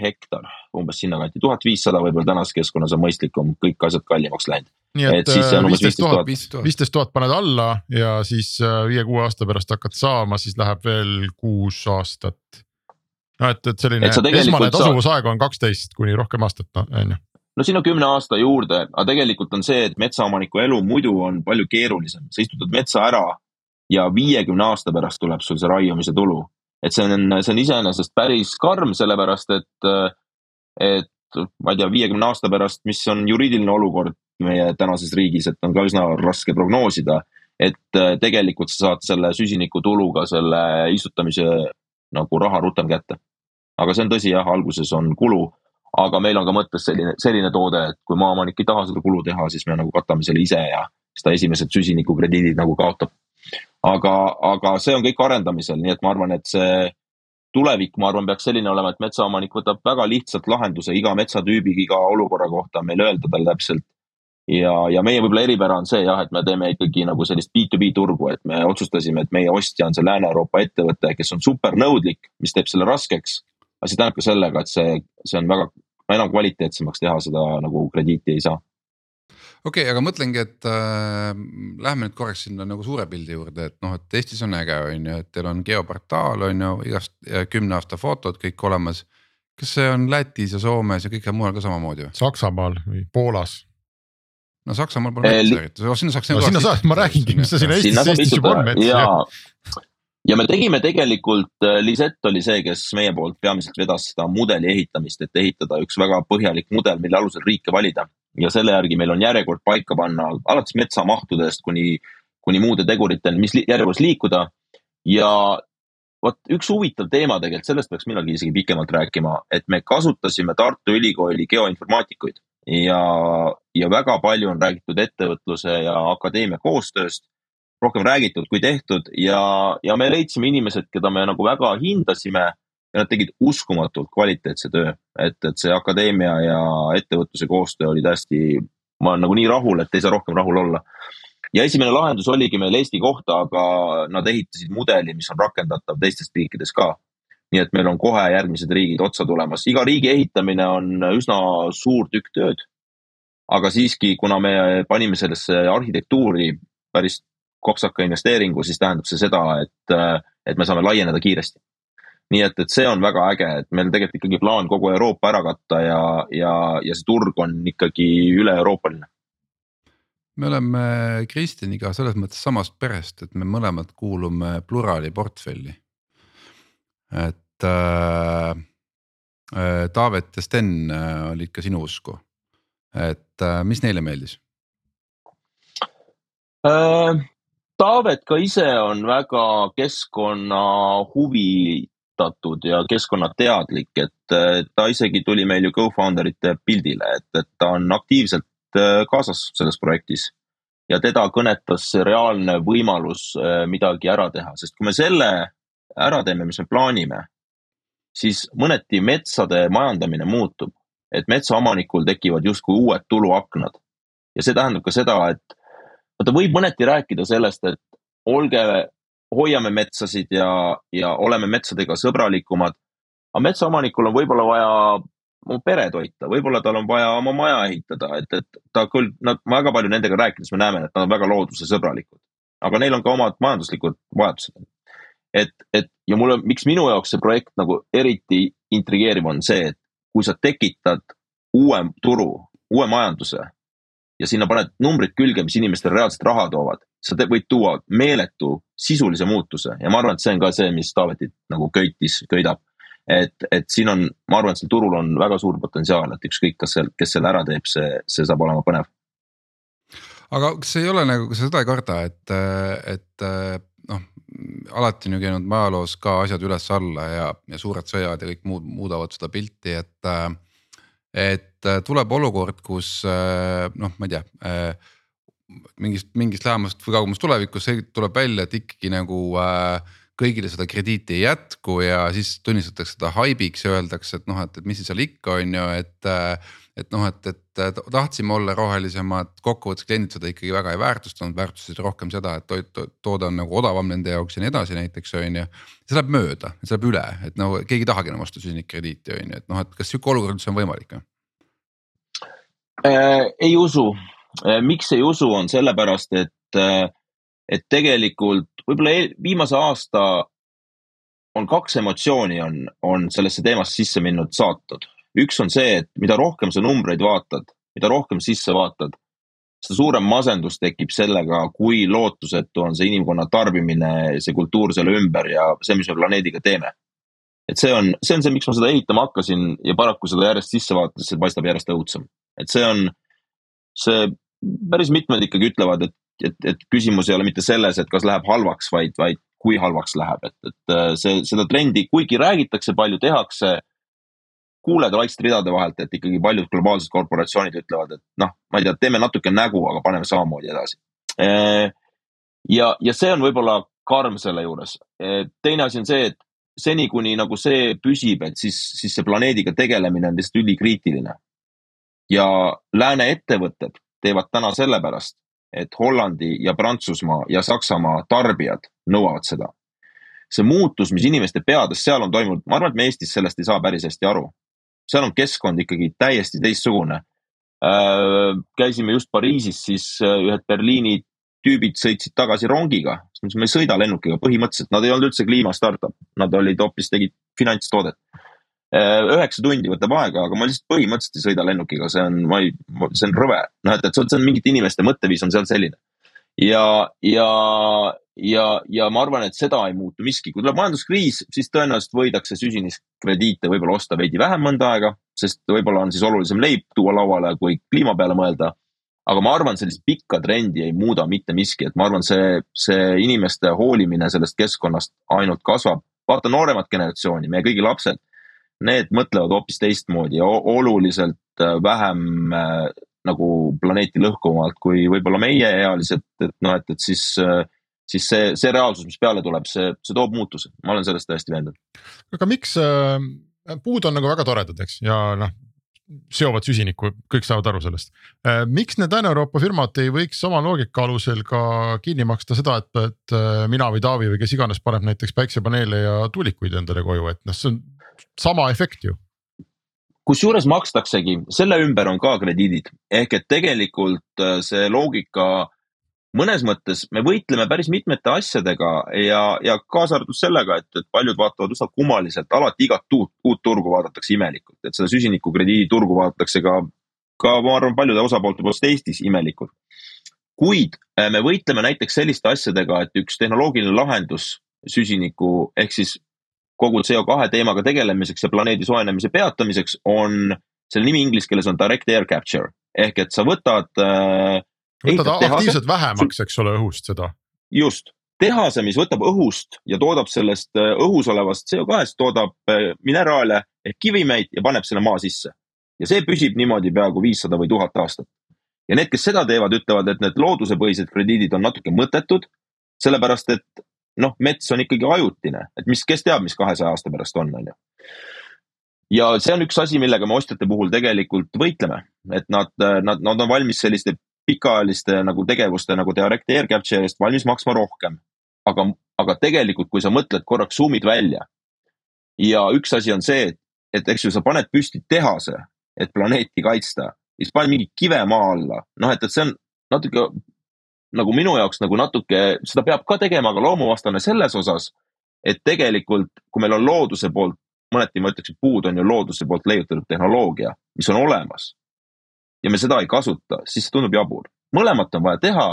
hektar, umbes sinnakanti, tuhat viissada võib-olla tänases keskkonnas on mõistlikum, kõik asjad kallimaks läinud. nii et äh, viisteist tuhat, viisteist tuhat. paned alla ja siis äh, viie-kuue aasta pärast hakkad saama, siis läheb veel kuus aastat. no et, et selline et esmane tasuvusaeg on kaksteist kuni rohkem aastat, on ju. No siin on kümne aasta juurde, aga tegelikult on see, et metsaomaniku elu muidu on palju keerulisem, sa istutad metsa ära ja viiekümne aasta pärast tuleb sul see raiumise tulu et see on, see on iseenesest päris karm, sellepärast et, et ma ei tea, viiekümne aasta pärast, mis on juriidiline olukord meie tänases riigis, et on ka üsna raske prognoosida. et tegelikult sa saad selle süsinikutuluga selle istutamise nagu raha rutem kätte. aga see on tõsi jah, alguses on kulu, aga meil on ka mõttes selline, selline toode, et kui maaomanik ei taha seda kulu teha, siis me nagu katame selle ise ja siis ta esimesed süsinikukrediidid nagu kaotab aga, aga see on kõik arendamisel, nii et ma arvan, et see tulevik, ma arvan, peaks selline olema, et metsaomanik võtab väga lihtsalt lahenduse iga metsatüübiga, iga olukorra kohta meil öelda talle täpselt. ja, ja meie võib-olla eripära on see jah, et me teeme ikkagi nagu sellist B2B turgu, et me otsustasime, et meie ostja on see Lääne-Euroopa ettevõte, kes on super nõudlik, mis teeb selle raskeks. aga see tähendab ka sellega, et see, see on väga, enam kvaliteetsemaks teha seda nagu krediiti ei saa okei okay,, aga mõtlengi, et äh, lähme nüüd korraks sinna nagu suure pildi juurde, et noh, et Eestis on äge, on ju, et teil on geoportaal on ju igast kümne aasta fotod kõik olemas. kas see on Lätis ja Soomes ja kõikjal mujal ka samamoodi või? Saksamaal või Poolas? no Saksamaal pole metsa eriti, sinna saaks. no sinna saaks, ma räägingi, mis sa sinna Eestis, Eestis juba on mets ja ja me tegime tegelikult, äh, Lisett oli see, kes meie poolt peamiselt vedas seda mudeli ehitamist, et ehitada üks väga põhjalik mudel, mille alusel riike valida ja selle järgi meil on järjekord paika panna alates metsamahtudest kuni, kuni muude teguriteni, mis järjekorras liikuda. ja vot üks huvitav teema tegelikult, sellest peaks millalgi isegi pikemalt rääkima, et me kasutasime Tartu Ülikooli geoinformaatikuid ja, ja väga palju on räägitud ettevõtluse ja akadeemia koostööst. rohkem räägitud kui tehtud ja, ja me leidsime inimesed, keda me nagu väga hindasime ja nad tegid uskumatult kvaliteetse töö, et, et see akadeemia ja ettevõtluse koostöö oli täiesti, ma olen nagu nii rahul, et ei saa rohkem rahul olla. ja esimene lahendus oligi meil Eesti kohta, aga nad ehitasid mudeli, mis on rakendatav teistes riikides ka. nii et meil on kohe järgmised riigid otsa tulemas, iga riigi ehitamine on üsna suur tükk tööd. aga siiski, kuna me panime sellesse arhitektuuri päris kopsaka investeeringu, siis tähendab see seda, et, et me saame laieneda kiiresti nii et, et see on väga äge, et meil tegelikult ikkagi plaan kogu Euroopa ära katta ja, ja, ja see turg on ikkagi üle-euroopaline. me oleme Kristjaniga selles mõttes samast perest, et me mõlemad kuulume Plurali portfelli. et äh, äh Taavet ja Sten äh, olid ka sinu usku, et äh, mis neile meeldis äh,? Taavet ka ise on väga keskkonna huvi huvitatud ja keskkonnateadlik, et ta isegi tuli meil ju co-founder ite pildile, et, et ta on aktiivselt äh, kaasas selles projektis. ja teda kõnetas see reaalne võimalus äh, midagi ära teha, sest kui me selle ära teeme, mis me plaanime, siis mõneti metsade majandamine muutub, et metsaomanikul tekivad justkui uued tuluaknad. ja see tähendab ka seda, et vaata, võib mõneti rääkida sellest, et olge hoiame metsasid ja, ja oleme metsadega sõbralikumad. aga metsaomanikul on võib-olla vaja oma pere toita, võib-olla tal on vaja oma maja ehitada, et, et ta küll, nad, väga palju nendega rääkides me näeme, et nad on väga loodusesõbralikud. aga neil on ka omad majanduslikud vajadused. et, et ja mulle, miks minu jaoks see projekt nagu eriti intrigeeriv on see, et kui sa tekitad uue turu, uue majanduse ja sinna paned numbrid külge, mis inimestele reaalselt raha toovad, sa võid tuua meeletu sisulise muutuse ja ma arvan, et see on ka see, mis Taavetit nagu köitis, köidab. et, et siin on, ma arvan, et sel turul on väga suur potentsiaal, et ükskõik, kas seal, kes selle ära teeb, see, see saab olema põnev. aga kas ei ole nagu, kas sa seda ei karda, et, et noh, alati on ju käinud ajaloos ka asjad üles-alla ja, ja suured sõjad ja kõik muud muudavad seda pilti, et. et tuleb olukord, kus noh, ma ei tea mingist, mingist lähemast või kaugemast tulevikust tuleb välja, et ikkagi nagu äh, kõigile seda krediiti ei jätku ja siis tunnistatakse seda haibiks ja öeldakse, et noh, et, et mis siis seal ikka on ju, et. et noh, et, et tahtsime olla rohelisemad, kokkuvõttes kliendid seda ikkagi väga ei väärtustanud, väärtustasid rohkem seda, et toit, toode on nagu odavam nende jaoks ja nii edasi näiteks on ju. see läheb mööda, see läheb üle, et no keegi ei tahagi enam osta süsinikkrediiti on ju, et noh, et kas sihuke olukord üldse on võimalik või äh,? ei usu miks ei usu, on sellepärast, et äh, et tegelikult võib-olla viimase aasta on kaks emotsiooni on, on sellesse teemasse sisse minnud saatud. üks on see, et mida rohkem sa numbreid vaatad, mida rohkem sisse vaatad, seda suurem masendus tekib sellega, kui lootusetu on see inimkonna tarbimine, see kultuur selle ümber ja see, mis me planeediga teeme. et see on, see on see, miks ma seda ehitama hakkasin ja paraku seda järjest sisse vaadates, see paistab järjest õudsem. et see on, see päris mitmed ikkagi ütlevad, et et, et küsimus ei ole mitte selles, et kas läheb halvaks, vaid, vaid kui halvaks läheb, et, et äh, see, seda trendi, kuigi räägitakse, palju tehakse. kuuled vaikselt ridade vahelt, et ikkagi paljud globaalsed korporatsioonid ütlevad, et noh, ma ei tea, teeme natuke nägu, aga paneme samamoodi edasi. Äh, ja, ja see on võib-olla karm selle juures. Äh, teine asi on see, et seni, kuni nagu see püsib, et siis, siis see planeediga tegelemine on lihtsalt ülikriitiline. Ja lääne ettevõtted teevad täna sellepärast, et Hollandi ja Prantsusmaa ja Saksamaa tarbijad nõuavad seda. see muutus, mis inimeste peades seal on toimunud, ma arvan, et me Eestis sellest ei saa päris hästi aru. seal on keskkond ikkagi täiesti teistsugune. Äh, käisime just Pariisis, siis äh, ühed Berliini tüübid sõitsid tagasi rongiga, me ei sõida lennukiga põhimõtteliselt, nad ei olnud üldse kliima startup, nad olid hoopis, tegid finantstoodet üheksa tundi võtab aega, aga ma lihtsalt põhimõtteliselt ei sõida lennukiga, see on, ma ei, see on rõve. noh, et, et see on, see on mingite inimeste mõtteviis on seal selline. ja, ja, ja, ja ma arvan, et seda ei muutu miski, kui tuleb majanduskriis, siis tõenäoliselt võidakse süsiniskrediite võib-olla osta veidi vähem mõnda aega, sest võib-olla on siis olulisem leib tuua lauale, kui kliima peale mõelda. aga ma arvan, sellist pikka trendi ei muuda mitte miski, et ma arvan, see, see inimeste hoolimine sellest keskkonnast ainult kasvab. vaata nooremat generatsiooni, meie kõigi lapsed need mõtlevad hoopis teistmoodi ja oluliselt äh, vähem äh, nagu planeeti lõhkuvamalt kui võib-olla meieealised, et noh, et, et siis, äh, siis see, see reaalsus, mis peale tuleb, see, see toob muutuse, ma olen sellest täiesti veendunud. aga miks äh, puud on nagu väga toredad, eks, ja noh, seovad süsinikku, kõik saavad aru sellest. miks need Lääne-Euroopa firmad ei võiks sama loogika alusel ka kinni maksta seda, et, et mina või Taavi või kes iganes paneb näiteks päiksepaneele ja tuulikuid endale koju, et noh, see on sama efekt ju. Kusjuures makstaksegi, selle ümber on ka krediidid, ehk et tegelikult äh, see loogika mõnes mõttes me võitleme päris mitmete asjadega ja, ja kaasa arvatud sellega, et, et paljud vaatavad üsna kummaliselt, alati igat uut, uut turgu vaadatakse imelikult, et seda süsinikukrediidi turgu vaadatakse ka, ka ma arvan, paljude osapoolte poolest Eestis imelikult. kuid äh, me võitleme näiteks selliste asjadega, et üks tehnoloogiline lahendus süsiniku ehk siis kogu CO2 teemaga tegelemiseks ja planeedi soojenemise peatamiseks on, selle nimi inglise keeles on direct air capture ehk et sa võtad äh,. võtad aktiivselt vähemaks, eks ole, õhust seda. just, tehase, mis võtab õhust ja toodab sellest äh, õhus olevast CO2-st, toodab äh, mineraale ehk kivimeid ja paneb selle maa sisse. ja see püsib niimoodi peaaegu viissada või tuhat aastat. ja need, kes seda teevad, ütlevad, et need loodusepõhised krediidid on natuke mõttetud, sellepärast et noh, mets on ikkagi ajutine, et mis, kes teab, mis kahesaja aasta pärast on, on ju. ja see on üks asi, millega me ostjate puhul tegelikult võitleme, et nad, nad, nad on valmis selliste pikaajaliste nagu tegevuste nagu direct air capture eest valmis maksma rohkem. aga, aga tegelikult, kui sa mõtled korraks zoom'id välja ja üks asi on see, et, et eks ju, sa paned püsti tehase, et planeeti kaitsta, siis pane mingi kive maa alla, noh, et, et see on natuke nagu minu jaoks nagu natuke, seda peab ka tegema, aga loomuvastane selles osas, et tegelikult, kui meil on looduse poolt mõneti ma ütleks, et puud on ju looduse poolt leiutatud tehnoloogia, mis on olemas. ja me seda ei kasuta, siis see tundub jabur. mõlemat on vaja teha,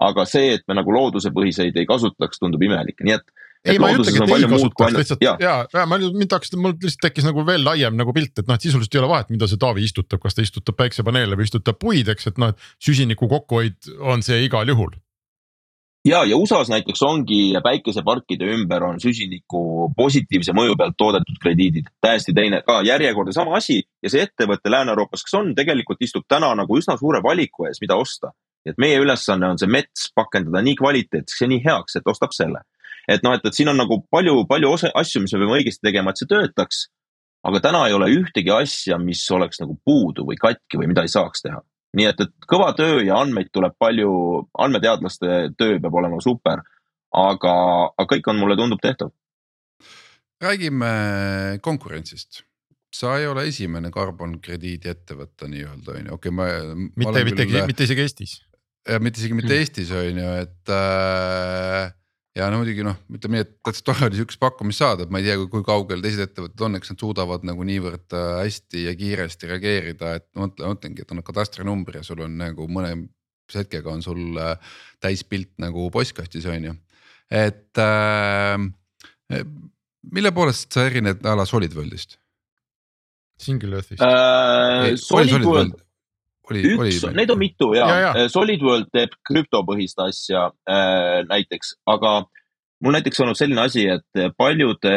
aga see, et me nagu loodusepõhiseid ei kasutaks, tundub imelik, nii et ei, ma ei ütlegi, et ei kasutaks, lihtsalt ja, ja, ja ma nüüd, mind tahaks, mul lihtsalt tekkis nagu veel laiem nagu pilt, et noh, et sisuliselt ei ole vahet, mida see Taavi istutab, kas ta istutab päiksepaneele või istutab puid, eks, et noh, et süsiniku kokkuhoid on see igal juhul. Ja, ja USA-s näiteks ongi päikeseparkide ümber on süsiniku positiivse mõju pealt toodetud krediidid, täiesti teine ka järjekordne sama asi ja see ettevõte Lääne-Euroopas, kes on tegelikult istub täna nagu üsna suure valiku ees, mida osta. et meie ülesanne on see mets pakendada nii kvaliteetseks ja nii heaks, et ostab selle et noh, et, et siin on nagu palju, palju osa, asju, mis me peame õigesti tegema, et see töötaks. aga täna ei ole ühtegi asja, mis oleks nagu puudu või katki või mida ei saaks teha. nii et, et kõva töö ja andmeid tuleb palju, andmeteadlaste töö peab olema super, aga, aga kõik on, mulle tundub tehtav. räägime konkurentsist sa ei ole esimene carbon krediidi ettevõte nii-öelda on ju, okei okay, ma. mitte, mitte, mitte isegi Eestis. mitte isegi mitte mm. Eestis on ju, et äh, ja no muidugi noh, ütleme nii, et täitsa tore oli sihukest pakkumist saada, et ma ei tea, kui kaugel teised ettevõtted on, eks nad suudavad nagu niivõrd äh, hästi ja kiiresti reageerida, et ma mõtlengi, et on katastrinumber ja sul on nagu mõne hetkega on sul äh, täispilt nagu postkastis on ju, et äh, mille poolest sa erined a la SolidWorldist? Single Earthist äh,. SolidWorld oli, üks, neid on mitu ja, ja, ja. Äh, SolidWorld teeb krüptopõhist asja äh, näiteks, aga mul näiteks olnud selline asi, et paljude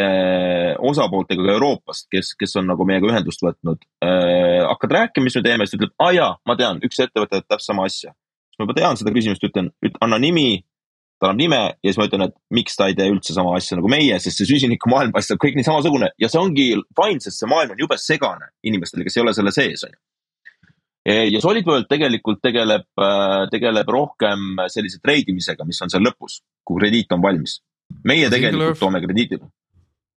osapooltega ka Euroopast, kes, kes on nagu meiega ühendust võtnud äh,, hakkad rääkima, mis me teeme, siis ta ütleb, aa jaa, ma tean, üks ettevõte teeb täpselt sama asja. siis ma juba tean seda küsimust, ütlen, anna nimi, ta annab nime ja siis ma ütlen, et miks ta ei tee üldse sama asja nagu meie, sest see süsinikumaailm paistab kõik nii samasugune ja see ongi fine, sest see maailm on jube segane inimestele, kes ei ole selle sees, on ju ja SolidWorld tegelikult tegeleb, äh, tegeleb rohkem sellise treidimisega, mis on seal lõpus, kui krediit on valmis. meie tegelikult toome krediiti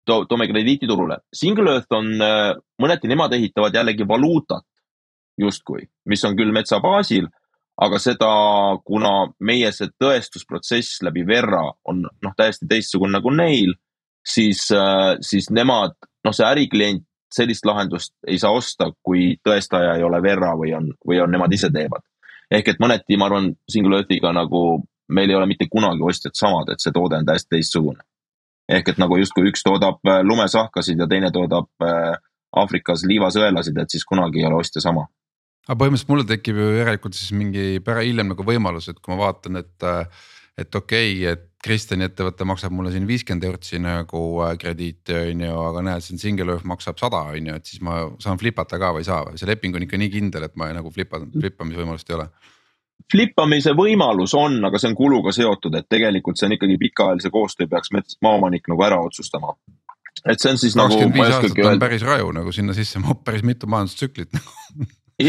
to,, toome krediiti turule. Single Earth on, äh, mõneti nemad ehitavad jällegi valuutat justkui, mis on küll metsa baasil, aga seda, kuna meie see tõestusprotsess läbi Verra on noh, täiesti teistsugune nagu neil, siis, äh, siis nemad, noh, see äriklient sellist lahendust ei saa osta, kui tõestaja ei ole Verra või on, või on nemad ise teevad. ehk et mõneti ma arvan, Single Earthiga nagu meil ei ole mitte kunagi ostjad samad, et see toode on täiesti teistsugune. ehk et nagu justkui üks toodab äh, lumesahkasid ja teine toodab äh, Aafrikas liivasõelasid, et siis kunagi ei ole ostja sama aga põhimõtteliselt mulle tekib ju järelikult siis mingi pära hiljem nagu võimalus, et kui ma vaatan, et, äh, et okei okay,, et Kristjani ettevõte maksab mulle siin viiskümmend eurtsi nagu äh, krediiti on ju, aga näed, siin Single Earth maksab sada on ju, et siis ma saan flipata ka või ei saa või see leping on ikka nii kindel, et ma nagu flipan, flippamise võimalust ei ole flippamise võimalus on, aga see on kuluga seotud, et tegelikult see on ikkagi pikaajalise koostöö peaks maaomanik nagu ära otsustama. et see on siis nagu. kakskümmend viis aastat on päris raju nagu sinna sisse mahub päris mitu majandustsüklit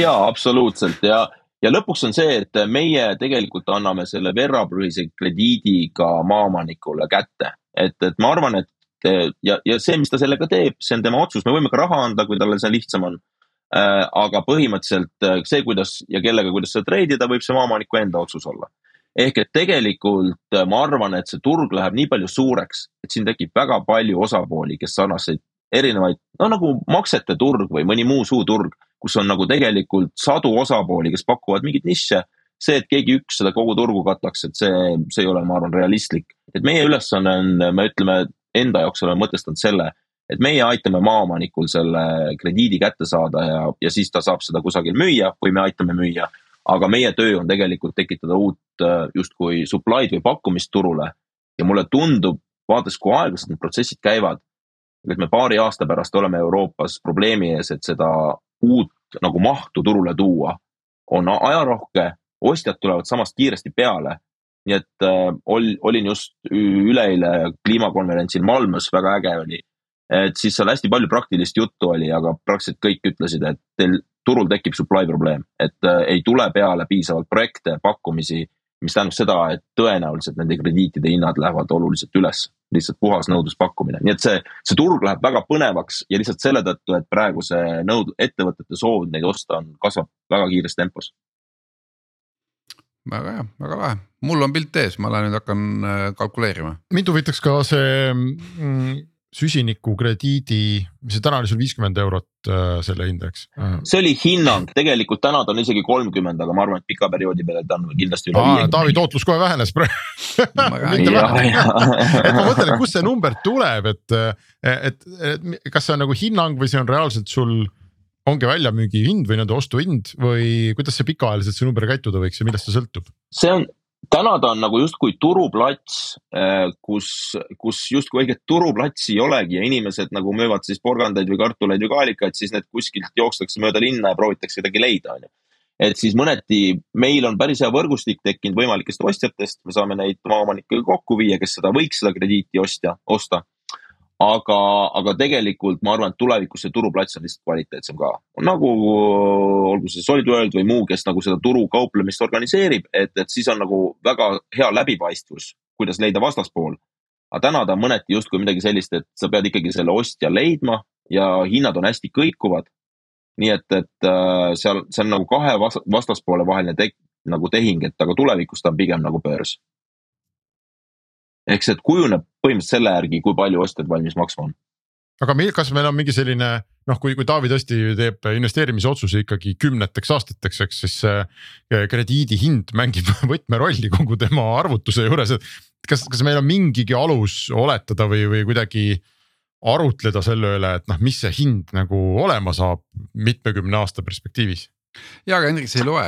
ja absoluutselt ja ja lõpuks on see, et meie tegelikult anname selle verrapõhise krediidiga maaomanikule kätte, et, et ma arvan, et ja, ja see, mis ta sellega teeb, see on tema otsus, me võime ka raha anda, kui talle see lihtsam on äh,. aga põhimõtteliselt äh, see, kuidas ja kellega, kuidas seda treidida, võib see maaomaniku enda otsus olla. ehk et tegelikult äh, ma arvan, et see turg läheb nii palju suureks, et siin tekib väga palju osapooli, kes sarnaseid erinevaid, no nagu maksete turg või mõni muu suuturg kus on nagu tegelikult sadu osapooli, kes pakuvad mingeid nišše. see, et keegi üks seda kogu turgu kataks, et see, see ei ole, ma arvan, realistlik. et meie ülesanne on, me ütleme enda jaoks oleme mõtestanud selle, et meie aitame maaomanikul selle krediidi kätte saada ja, ja siis ta saab seda kusagil müüa või me aitame müüa. aga meie töö on tegelikult tekitada uut justkui supply'd või pakkumist turule. ja mulle tundub, vaadates, kui aeglaselt need protsessid käivad, et me paari aasta pärast oleme Euroopas probleemi ees, et seda uut nagu mahtu turule tuua, on ajarohke, ostjad tulevad samast kiiresti peale. nii et äh, ol, olin just üleeile kliimakonverentsil Malmös, väga äge oli. et siis seal hästi palju praktilist juttu oli, aga praktiliselt kõik ütlesid, et teil turul tekib supply probleem, et äh, ei tule peale piisavalt projekte, pakkumisi mis tähendab seda, et tõenäoliselt nende krediitide hinnad lähevad oluliselt üles, lihtsalt puhas nõudluspakkumine, nii et see, see turg läheb väga põnevaks ja lihtsalt selle tõttu, et praegu see nõud-, ettevõtete soov neid osta on, kasvab väga kiires tempos. väga hea, väga lahe, mul on pilt ees, ma lähen nüüd hakkan äh, kalkuleerima. mind huvitaks ka see mm, süsinikukrediidi, mis see täna oli sul viiskümmend eurot äh, selle hind, eks? see oli hinnang, tegelikult täna ta on isegi kolmkümmend, aga ma arvan, et pika perioodi peale ta on kindlasti üle viiekümne. Taavi tootlus kohe vähenes praegu et ma mõtlen, et kust see number tuleb, et, et, et kas see on nagu hinnang või see on reaalselt sul ongi väljamüügi hind või nii-öelda ostuhind või kuidas see pikaajaliselt see number käituda võiks ja millest see sõltub? see on, täna ta on nagu justkui turuplats, äh, kus, kus justkui õiget turuplatsi ei olegi ja inimesed nagu müüvad siis porgandaid või kartuleid või kaalikaid, siis need kuskilt jookstakse mööda linna ja proovitakse kedagi leida, onju. et siis mõneti meil on päris hea võrgustik tekkinud võimalikest ostjatest, me saame neid maaomanikega kokku viia, kes seda võiks seda krediiti ostja, osta aga, aga tegelikult ma arvan, et tulevikus see turuplats on lihtsalt kvaliteetsem ka. nagu olgu see Solid World või muu, kes nagu seda turu kauplemist organiseerib, et, et siis on nagu väga hea läbipaistvus, kuidas leida vastaspool. aga täna ta on mõneti justkui midagi sellist, et sa pead ikkagi selle ostja leidma ja hinnad on hästi kõikuvad. nii et, et äh, seal, see on nagu kahe vastaspoole vaheline te, nagu tehing, et aga tulevikus ta on pigem nagu börs ehk see kujuneb põhimõtteliselt selle järgi, kui palju ostjad valmis maksma on. aga meil, kas meil on mingi selline noh, kui, kui Taavi tõesti teeb investeerimisotsuse ikkagi kümneteks aastateks, eks siis see krediidi hind mängib võtmerolli kogu tema arvutuse juures, et kas, kas meil on mingigi alus oletada või, või kuidagi arutleda selle üle, et noh, mis see hind nagu olema saab mitmekümne aasta perspektiivis? ja, aga Hendrik, see ei loe,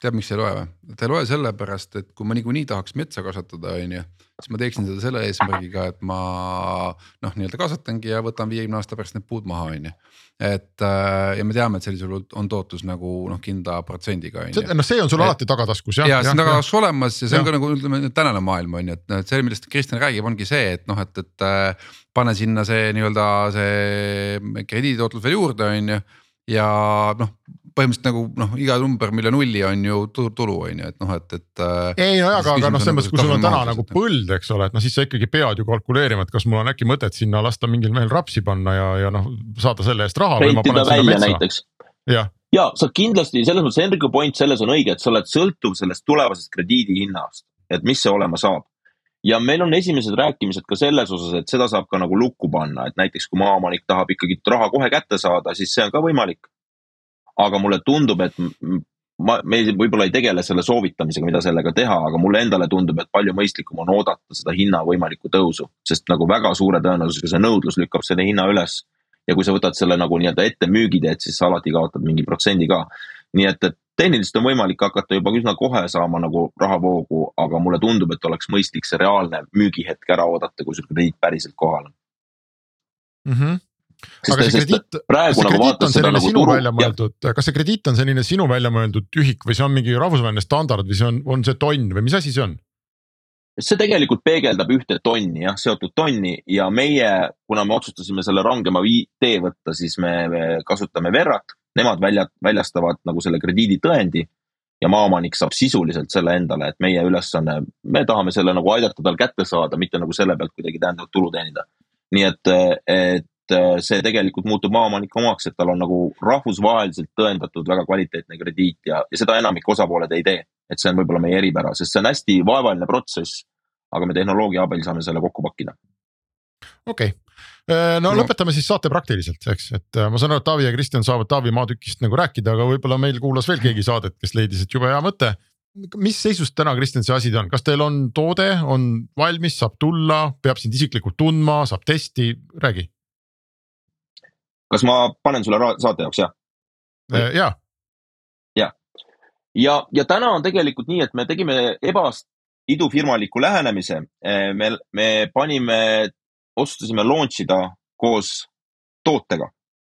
tead, miks ei loe või? ta ei loe sellepärast, et kui ma niikuinii tahaks metsa kasvatada, on ju siis ma teeksin seda selle eesmärgiga, et ma noh, nii-öelda kasvatangi ja võtan viiekümne aasta pärast need puud maha, on ju. et äh, ja me teame, et sellisel juhul on tootlus nagu noh, kindla protsendiga on ju. noh, see on sul et, alati tagataskus jah. ja see on tagataskus olemas ja see ja. on ka nagu ütleme tänane maailm on ju, et et see, millest Kristjan räägib, ongi see, et noh, et, et äh, pane sinna see nii-öelda see krediiditootlus veel juurde, on ju ja noh, põhimõtteliselt nagu noh, iga number, mille nulli on ju tulu on ju, et noh, et, et. Äh, ei no aga, aga noh, selles mõttes, kui sul on täna nagu põld, eks ole, et noh, siis sa ikkagi pead ju kalkuleerima, et kas mul on äkki mõtet sinna lasta mingil mehel rapsi panna ja, ja noh, saada selle eest raha. ja, ja sa kindlasti selles mõttes Hendriku point selles on õige, et sa oled sõltuv sellest tulevasest krediidi hinnast, et mis see olema saab ja meil on esimesed rääkimised ka selles osas, et seda saab ka nagu lukku panna, et näiteks kui maaomanik tahab ikkagi raha kohe kätte saada, siis see on ka võimalik. Aga mulle tundub, et ma, me võib-olla ei tegele selle soovitamisega, mida sellega teha, aga mulle endale tundub, et palju mõistlikum on oodata seda hinna võimalikku tõusu, sest nagu väga suure tõenäosusega see nõudlus lükkab selle hinna üles. ja kui sa võtad selle nagu nii-öelda ette müügi teed, siis sa alati kaotad mingi protsendi ka. nii et, et tehniliselt on võimalik hakata juba üsna kohe saama nagu rahavoogu, aga mulle tundub, et oleks mõistlik see reaalne müügihetk ära oodata, kui sul krediit päriselt kohal on mm. -hmm aga see krediit, kas see nagu krediit on selline nagu sinu turu, välja mõeldud, kas see krediit on selline sinu välja mõeldud ühik või see on mingi rahvusvaheline standard või see on, on see tonn või mis asi see on? see tegelikult peegeldab ühte tonni jah, seotud tonni ja meie, kuna me otsustasime selle rangema tee võtta, siis me, me kasutame Verrat nemad välja, väljastavad nagu selle krediiditõendi ja maaomanik saab sisuliselt selle endale, et meie ülesanne, me tahame selle nagu aidata tal kätte saada, mitte nagu selle pealt kuidagi täiendavat tulu teenida. nii et, et see tegelikult muutub maaomaniku omaks, et tal on nagu rahvusvaheliselt tõendatud väga kvaliteetne krediit ja, ja seda enamik osapooled ei tee. et see on võib-olla meie eripära, sest see on hästi vaevaline protsess. aga me tehnoloogia abil saame selle kokku pakkida. okei okay., Äh, no, no lõpetame siis saate praktiliselt, eks, et äh, ma saan aru, et Taavi ja Kristjan saavad Taavi maatükist nagu rääkida, aga võib-olla meil kuulas veel keegi saadet, kes leidis, et jube hea mõte. mis seisus täna, Kristjan, see asi on, kas teil on toode, on valmis, saab tulla, peab sind isiklikult tundma, saab testi, räägi. Kas ma panen sulle saate jaoks, jah? Äh, ja. ja, ja, ja täna on tegelikult nii, et me tegime ebast idufirmaliku lähenemise. me, me panime otsustasime launch ida koos tootega.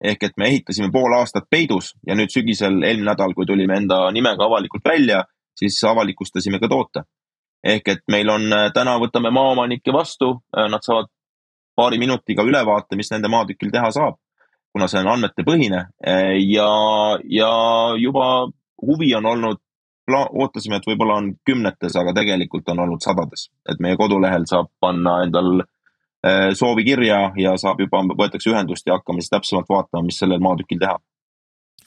ehk et me ehitasime pool aastat peidus ja nüüd sügisel, eelmine nädal, kui tulime enda nimega avalikult välja, siis avalikustasime ka toote. ehk et meil on, äh, täna võtame maaomanikke vastu, äh, nad saavad paari minutiga ülevaate, mis nende maatükil teha saab, kuna see on andmetepõhine äh, ja, ja juba huvi on olnud ootasime, et võib-olla on kümnetes, aga tegelikult on olnud sadades, et meie kodulehel saab panna endal Äh, soovi kirja ja saab juba, võetakse ühendust ja hakkame siis täpsemalt vaatama, mis sellel maatükil teha.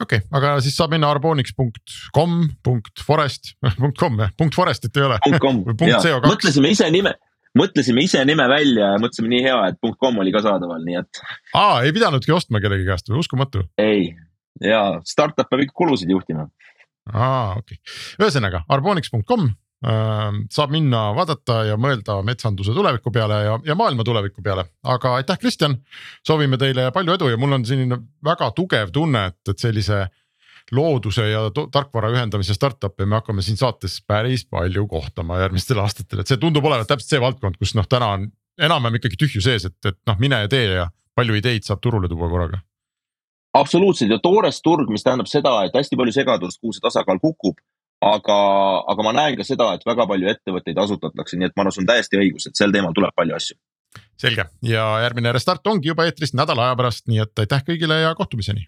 okei okay,, aga siis saab minna arbonics.com, punkt forest, punkt com jah, punkt forestit ei ole. mõtlesime ise nime, mõtlesime ise nime välja ja mõtlesime nii hea, et .com oli ka saadaval, nii et. aa, ei pidanudki ostma kellegi käest või, uskumatu. ei, ja startup peab ikka kulusid juhtima. aa, okei okay., ühesõnaga Arbonix.com äh, saab minna vaadata ja mõelda metsanduse tuleviku peale ja, ja maailma tuleviku peale, aga aitäh, Kristjan. soovime teile palju edu ja mul on selline väga tugev tunne, et, et sellise looduse ja tarkvara ühendamise startup'e me hakkame siin saates päris palju kohtama järgmistel aastatel, et see tundub olevat täpselt see valdkond, kus noh, täna on enam-vähem ikkagi tühju sees, et, et noh, mine ja tee ja palju ideid saab turule tuua korraga. absoluutselt ja toores turg, mis tähendab seda, et hästi palju segadust, kuhu see tasakaal kukub. aga, aga ma näen ka seda, et väga palju ettevõtteid asutatakse, nii et ma arvan, sul on täiesti õigus, et sel teemal tuleb palju asju. selge ja järgmine Restart ongi juba eetris nädala aja pärast, nii et aitäh kõigile ja kohtumiseni